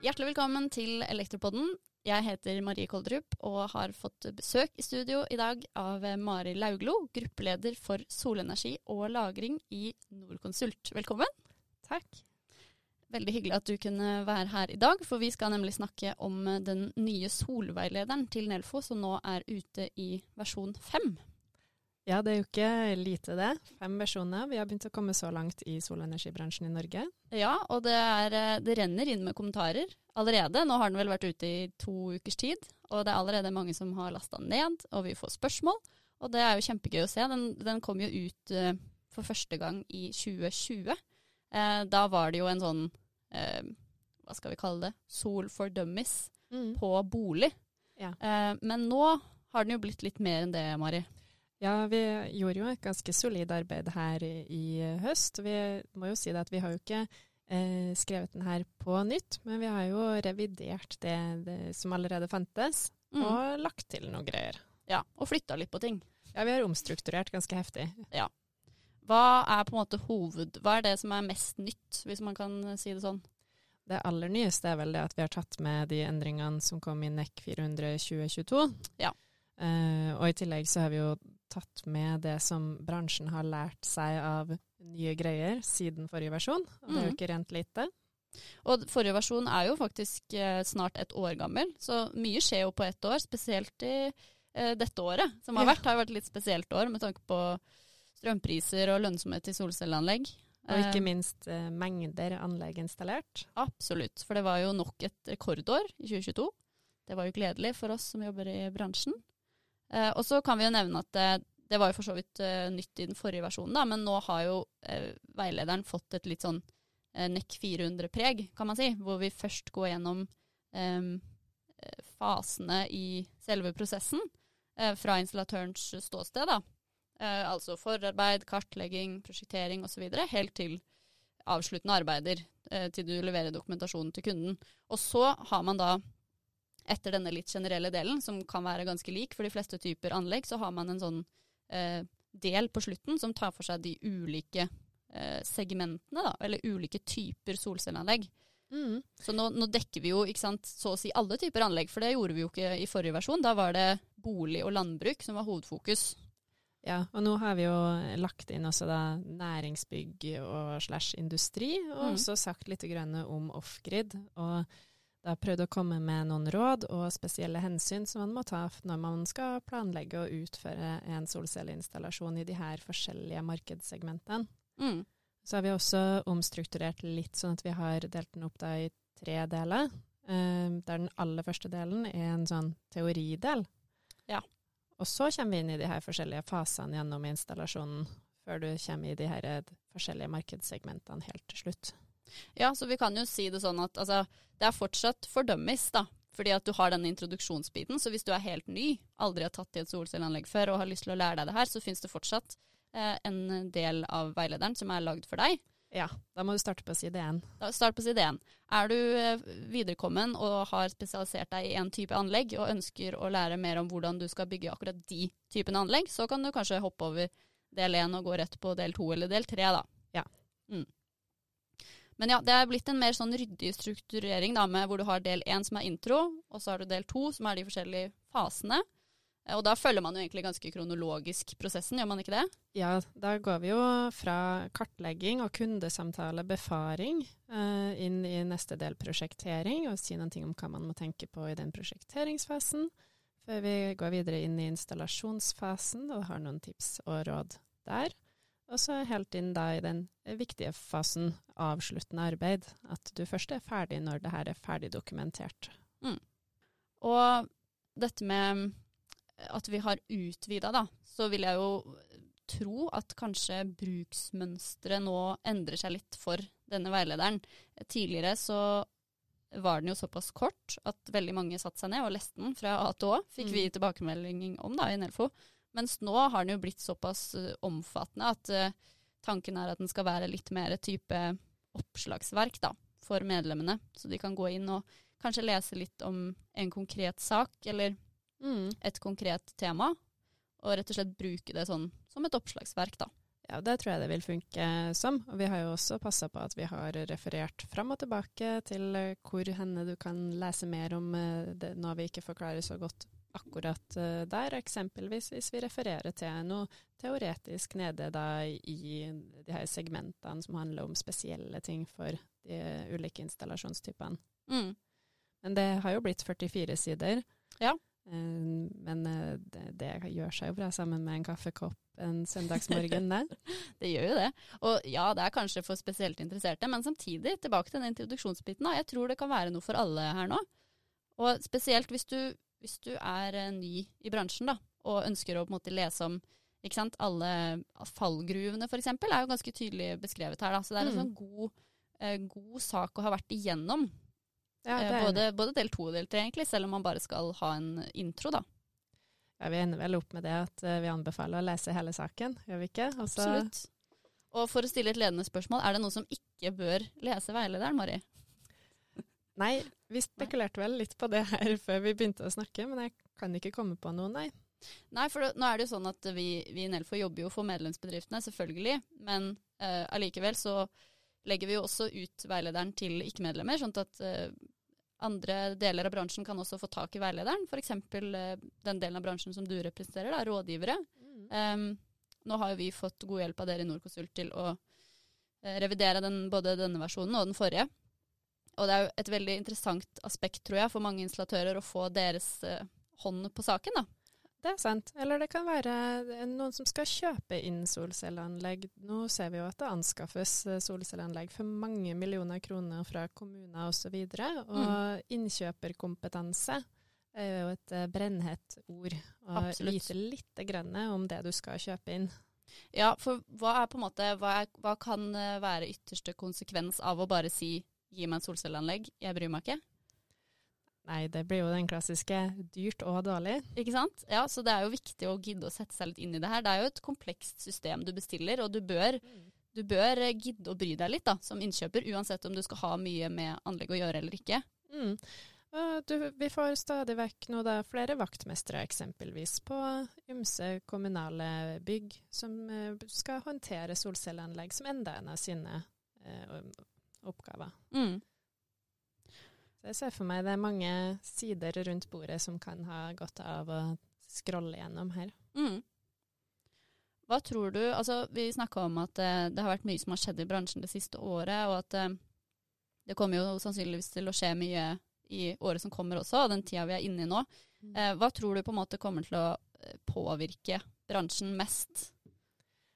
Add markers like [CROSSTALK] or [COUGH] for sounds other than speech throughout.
Hjertelig velkommen til Elektropodden. Jeg heter Marie Koldrup og har fått besøk i studio i dag av Mari Lauglo, gruppeleder for solenergi og lagring i Norconsult. Velkommen. Takk. Veldig hyggelig at du kunne være her i dag, for vi skal nemlig snakke om den nye solveilederen til Nelfo, som nå er ute i versjon fem. Ja, det er jo ikke lite det. Fem versjoner. Vi har begynt å komme så langt i solenergibransjen i Norge. Ja, og det, er, det renner inn med kommentarer allerede. Nå har den vel vært ute i to ukers tid, og det er allerede mange som har lasta ned, og vi får spørsmål. Og det er jo kjempegøy å se. Den, den kom jo ut uh, for første gang i 2020. Uh, da var det jo en sånn, uh, hva skal vi kalle det, Sol for dummies mm. på bolig. Ja. men nå har den jo blitt litt mer enn det, Mari. Ja, vi gjorde jo et ganske solid arbeid her i, høst. Vi må jo si det at vi har jo ikke eh, skrevet den her på nytt, men vi har jo revidert det, det som allerede fantes, mm. og lagt til noe greier. Ja, og flytta litt på ting. Ja, vi har omstrukturert ganske heftig. Ja. Hva er på en måte hoved... Hva er det som er mest nytt, hvis man kan si det sånn? Det aller nyeste er vel det at vi har tatt med de endringene som kom i NEC 400 2022. Ja. Uh, og i tillegg så har vi jo tatt med det som bransjen har lært seg av nye greier siden forrige versjon. Og det er jo mm. ikke rent lite. Og forrige versjon er jo faktisk eh, snart et år gammel, så mye skjer jo på ett år. Spesielt i eh, dette året, som har vært. Har vært et litt spesielt år med tanke på strømpriser og lønnsomhet i solcelleanlegg. Og ikke eh, minst eh, mengder anlegg installert. Absolutt, for det var jo nok et rekordår i 2022. Det var jo gledelig for oss som jobber i bransjen. Eh, og så kan vi jo nevne at det, det var jo for så vidt uh, nytt i den forrige versjonen, da, men nå har jo uh, veilederen fått et litt sånn uh, NEC 400-preg, kan man si, hvor vi først går gjennom um, fasene i selve prosessen fra installatørens ståsted. da. altså forarbeid, kartlegging, prosjektering osv. Helt til avsluttende arbeider til du leverer dokumentasjonen til kunden. Og så har man da etter denne litt generelle delen, som kan være ganske lik for de fleste typer anlegg, så har man en sånn eh, del på slutten som tar for seg de ulike eh, segmentene, da, eller ulike typer solcelleanlegg. Mm. Så nå, nå, dekker vi jo sant, så å si alle typer anlegg, for det gjorde vi jo ikke i forrige versjon. Da var det bolig og landbruk som var hovedfokus. Ja, og nå har vi jo lagt inn også da næringsbygg og slash industri, og mm. også sagt litt om off-grid. og da prøvd å komme med noen råd og spesielle hensyn som man må ta når man skal planlegge og utføre en solcelleinstallasjon i de her forskjellige markedssegmentene. Mm. Så har vi også omstrukturert litt, sånn at vi har delt den opp da i tre deler. Uh, der den aller første delen er en sånn teoridel. Ja. Og så kommer vi inn i de her forskjellige fasene gjennom installasjonen, før du kommer i de her forskjellige markedssegmentene helt til slutt. Ja, så vi kan jo si det sånn at altså, det er fortsatt fordømmes, da. Fordi at du har den introduksjonsbiten. Så hvis du er helt ny, aldri har tatt i et solcelleanlegg før og har lyst til å lære deg det her, så finnes det fortsatt eh, en del av veilederen som er lagd for deg. Ja, da må du starte på side én. Start på side én. Er du eh, viderekommen og har spesialisert deg i én type anlegg og ønsker å lære mer om hvordan du skal bygge akkurat de typene anlegg, så kan du kanskje hoppe over del én og gå rett på del to eller del tre, da. Ja. Mm. Men ja, det er blitt en mer sånn ryddig strukturering da, med hvor du har del én som er intro, og så har du del to som er de forskjellige fasene. Eh, og da følger man jo egentlig ganske kronologisk prosessen, gjør man ikke det? Ja, da går vi jo fra kartlegging og kundesamtale, befaring, eh, inn i neste del prosjektering, og si ting om hva man må tenke på i den prosjekteringsfasen. Før vi går videre inn i installasjonsfasen og har noen tips og råd der. Og så helt inn da i den viktige fasen avsluttende arbeid, at du først er ferdig når det her er ferdig dokumentert. Mm. Og dette med at vi har utvida, da, så vil jeg jo tro at kanskje bruksmønsteret nå endrer seg litt for denne veilederen. Tidligere så var den jo såpass kort at veldig mange satte seg ned og leste den fra A til Å, fikk mm. vi tilbakemelding om da i Nelfo. Mens nå har den jo blitt såpass uh, omfattende at uh, tanken er at den skal være litt mer type oppslagsverk da, for medlemmene. Så de kan gå inn og kanskje lese litt om en konkret sak eller mm. et konkret tema, og rett og slett bruke det sånn som et oppslagsverk, da. Ja, det tror jeg det vil funke som. Og vi har jo også passa på at vi har referert fram og tilbake til eh, hvor henne du kan lese mer om eh, det, noe vi ikke forklarer så godt akkurat uh, der. Eksempelvis hvis vi refererer til noe teoretisk nede da i de her segmentene som handler om spesielle ting for de ulike installasjonstypene. Mm. Men det har jo blitt 44 sider. Ja. Uh, men uh, det, det, gjør seg jo bra sammen med en kaffekopp en søndagsmorgen, det. [LAUGHS] det gjør jo det. Og ja, det er kanskje for spesielt interesserte, men samtidig, tilbake til den introduksjonsbiten, da. Jeg tror det kan være noe for alle her nå. Og spesielt hvis du, hvis du er uh, ny i bransjen, da, og ønsker å på en måte lese om ikke sant? Alle fallgruvene, f.eks., er jo ganske tydelig beskrevet her. Da. Så det er en mm. sånn god, uh, god sak å ha vært igjennom. Ja, uh, både, både, del to og del tre, egentlig, selv om man bare skal ha en intro, da. Ja, Vi ender vel opp med det at uh, vi anbefaler å lese hele saken, gjør vi ikke? Også Absolutt. Og for å stille et ledende spørsmål, er det noe som ikke bør lese veilederen, Mari? Nei, vi spekulerte vel litt på det her før vi begynte å snakke, men jeg kan ikke komme på noe, nei. Nei, for nå er det jo sånn at vi, vi i Nelfo jobber jo for medlemsbedriftene, selvfølgelig. Men eh, allikevel så legger vi jo også ut veilederen til ikke-medlemmer, sånn at eh, andre deler av bransjen kan også få tak i veilederen, f.eks. Uh, den delen av bransjen som du representerer, da, rådgivere. Mm. Um, nå har jo vi fått god hjelp av dere i Norconsult til å uh, revidere den, både denne versjonen og den forrige. Og det er jo et veldig interessant aspekt, tror jeg, for mange installatører å få deres uh, hånd på saken. da. Det er sant. Eller det kan være noen som skal kjøpe inn solcelleanlegg. Nå ser vi jo at det anskaffes eh, solcelleanlegg for mange millioner kroner fra kommuner osv. Og, så og mm. innkjøperkompetanse er jo et eh, brennhett ord. Og vite lite grann om det du skal kjøpe inn. Ja, for hva er på en måte, hva, er, hva kan eh, være ytterste konsekvens av å bare si gi meg en solcelleanlegg, jeg bryr meg ikke? Nei, det blir jo den klassiske dyrt og dårlig. Ikke sant? Ja, så det er jo viktig å gidde å sette seg litt inn i det her. Det er jo et komplekst system du bestiller, og du bør, du bør gidde å bry deg litt da, som innkjøper, uansett om du skal ha mye med anlegg å gjøre eller ikke. Mm. Du, vi får stadig vekk nå da flere vaktmestere eksempelvis på ymse kommunale bygg som eh, skal håndtere solcelleanlegg som enda en av sine eh, oppgaver. Mm. Så jeg ser for meg det er mange sider rundt bordet som kan ha godt av å scrolle gjennom her. Mm. Hva tror du Altså, vi snakka om at det, det har vært mye som har skjedd i bransjen det siste året, og at uh, det kommer jo sannsynligvis til å skje mye i året som kommer også, og den tida vi er inne i nå. Eh, hva tror du på en måte kommer til å påvirke bransjen mest?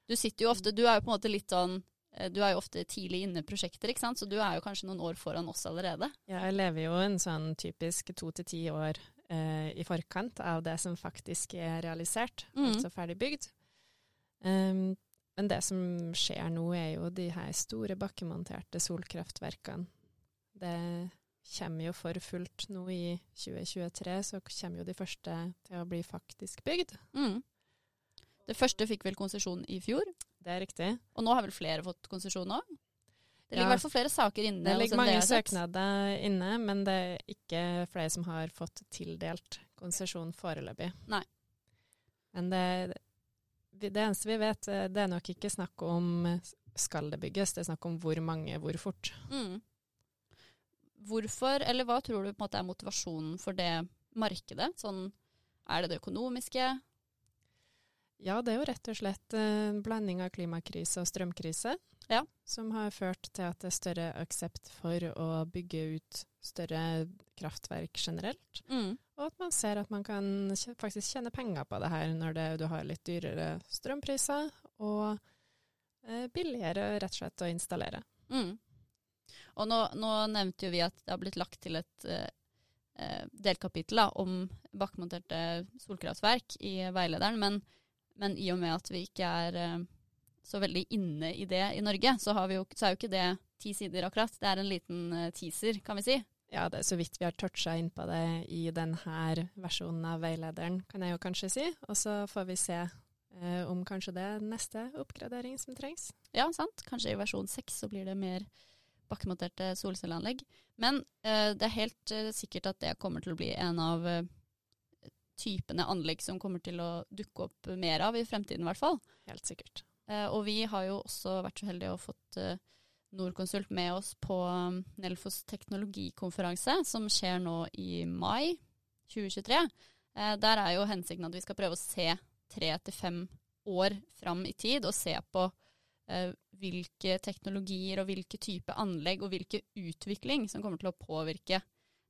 Du sitter jo ofte Du er jo på en måte litt sånn Eh, du er jo ofte tidlig inne i prosjekter, ikke sant? så du er jo kanskje noen år foran oss allerede. Ja, jeg lever jo en sånn typisk to til ti år eh, i forkant av det som faktisk er realisert, mm. altså ferdig bygd. Um, men det som skjer nå, er jo de her store bakkemonterte solkraftverkene. Det kommer jo for fullt nå i 2023, så kommer jo de første til å bli faktisk bygd. Mm. Det første fikk vel konsesjon i fjor? Det er riktig. Og nå har vel flere fått konsesjon òg? Det ligger i ja. hvert fall flere saker inne. Det ligger mange søknader inne, men det er ikke flere som har fått tildelt konsesjon foreløpig. Nei. Men det, det, eneste vi vet, det er nok ikke snakk om skal det bygges, det er snakk om hvor mange, hvor fort. Mm. Hvorfor, eller hva tror du på en måte er motivasjonen for det markedet? Sånn, er det det økonomiske? Ja, det er jo rett og slett en blanding av klimakrise og strømkrise ja. som har ført til at det er større aksept for å bygge ut større kraftverk generelt. Mm. Og at man ser at man kan faktisk tjene penger på det her når det, du har litt dyrere strømpriser og eh, billigere rett og slett å installere. Mm. Og nå, nå, nevnte jo vi at det har blitt lagt til et eh, eh delkapittel da, om bakkemonterte solkraftverk i veilederen. men men i og med at vi ikke er uh, så veldig inne i det i Norge, så, jo, så, er jo ikke det ti sider akkurat. Det er en liten uh, teaser, kan vi si. Ja, det er så vidt vi har toucha inn på det i denne versjonen av veilederen, kan jeg jo kanskje si. Og så får vi se eh, om kanskje det er neste oppgradering som trengs. Ja, sant. Kanskje i versjon seks så blir det mer bakkemonterte solcelleanlegg. Men det er helt sikkert at det kommer til å bli en av typene anlegg som kommer til å dukke opp mer av i fremtiden, i hvert fall. Helt sikkert. Eh, og vi har jo også vært så heldige å fått eh, Norconsult med oss på um, Nelfos teknologikonferanse, som skjer nå i mai 2023. Eh, der er jo hensikten at vi skal prøve å se tre til fem år fram i tid, og se på eh, hvilke teknologier og hvilke type anlegg og hvilke utvikling som kommer til å påvirke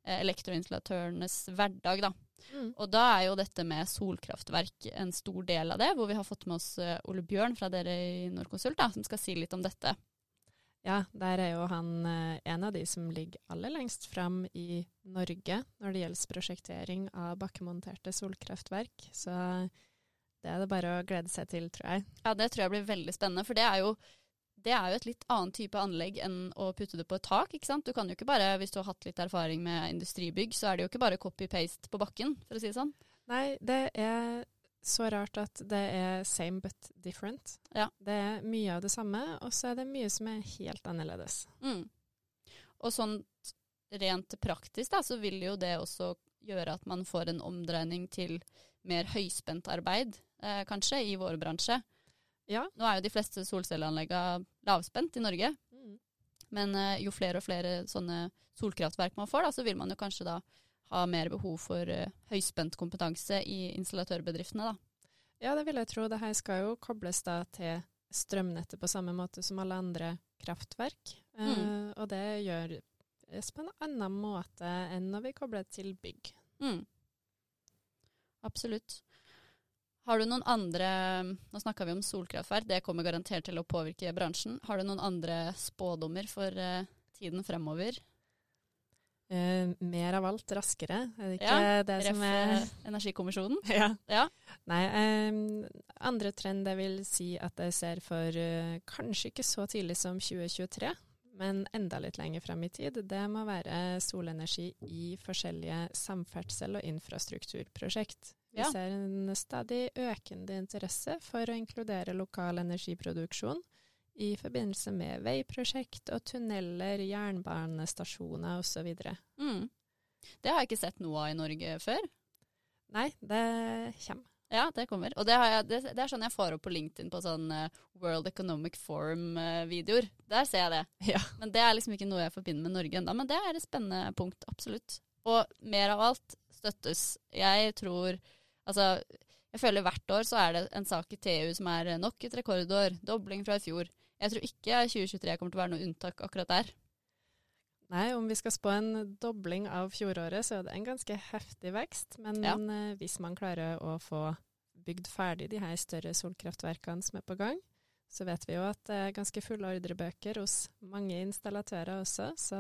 elektroinstallatørenes hverdag. Da. Mm. Og da er jo dette med solkraftverk en stor del av det, hvor vi har fått med oss eh, Ole Bjørn fra dere i Norconsult, da, som skal si litt om dette. Ja, der er jo han eh, en av de som ligger aller lengst fram i Norge når det gjelder prosjektering av bakkemonterte solkraftverk. Så det er det bare å glede seg til, tror jeg. Ja, det tror jeg blir veldig spennende, for det er jo det er jo et litt annet type anlegg enn å putte det på et tak. ikke sant? Du kan jo ikke bare, Hvis du har hatt litt erfaring med industribygg, så er det jo ikke bare copy-paste på bakken, for å si det sånn. Nei, det er så rart at det er same but different. Ja. Det er mye av det samme, og så er det mye som er helt annerledes. Mm. Og sånn rent praktisk da, så vil jo det også gjøre at man får en omdreining til mer høyspentarbeid, eh, kanskje, i vår bransje. Ja. Nå er jo de fleste solcelleanleggene lavspent i Norge, Mm. men eh, jo flere og flere sånne solkraftverk man får, da, så vil man jo kanskje da ha mer behov for eh, høyspent kompetanse i installatørbedriftene. da. Ja, det vil jeg tro. Det her skal jo kobles da til strømnettet på samme måte som alle andre kraftverk. Mm. Uh, og det gjøres på en annen måte enn når vi kobler til bygg. Mm. Absolutt. Har du noen andre Nå snakka vi om solkraftverk, det kommer garantert til å påvirke bransjen. Har du noen andre spådommer for eh, tiden fremover? Uh, mer av alt raskere, er det ikke Ja, det som er eh, Energikommisjonen? [LAUGHS] Ja. Ja. Nei, um, andre trend jeg vil si at jeg ser for uh, kanskje ikke så tidlig som 2023, men enda litt lenger frem i tid, det må være solenergi i forskjellige samferdsel- og infrastrukturprosjekt. Vi Ja. ser en stadig økende interesse for å inkludere lokal energiproduksjon i forbindelse med veiprosjekt og tunneler, jernbanestasjoner osv. Mm. Det har jeg ikke sett noe av i Norge før. Nei, det kommer. Ja, det kommer. Og det, har jeg, det, det er sånn jeg får opp på LinkedIn på sånn eh, World Economic Forum-videoer. Der ser jeg det. [LAUGHS] Ja. Men det er liksom ikke noe jeg forbinder med Norge ennå. Men det er et spennende punkt, absolutt. Og mer av alt støttes. Jeg tror Altså, jeg føler hvert år så er det en sak i TU som er nok et rekordår. Dobling fra i fjor. Jeg tror ikke 2023 kommer til å være noe unntak akkurat der. Nei, om vi skal spå en dobling av fjoråret, så er det en ganske heftig vekst. Men Ja. eh, hvis man klarer å få bygd ferdig de her større solkraftverkene som er på gang, så vet vi jo at det er ganske fulle ordrebøker hos mange installatører også, så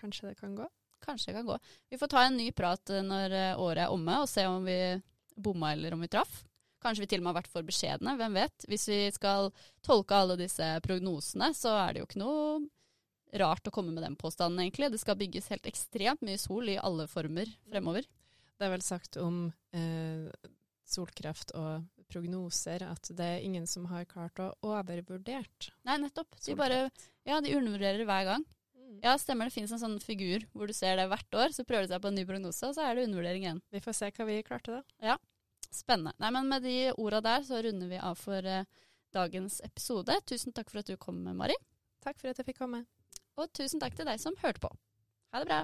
kanskje det kan gå. Kanskje det kan gå. Vi får ta en ny prat eh, når eh, året er omme, og se om vi bomma eller om vi traff. Kanskje vi til og med har vært for beskjedne, hvem vet. Hvis vi skal tolke alle disse prognosene, så er det jo ikke noe rart å komme med den påstanden, egentlig. Det skal bygges helt ekstremt mye sol i alle former fremover. Det er vel sagt om eh, solkraft og prognoser at det er ingen som har klart å overvurdert Nei, nettopp. De bare Ja, de undervurderer hver gang. Mm. Ja, stemmer. Det finnes en sånn figur hvor du ser det hvert år, så prøver de seg på en ny prognose, og så er det undervurdering igjen. Vi får se hva vi klarte, da. Ja. Spennende. Nei, men med de orda der så runder vi av for eh, dagens episode. Tusen takk for at du kom, Mari. Takk for at jeg fikk komme. Og tusen takk til deg som hørte på. Ha det bra.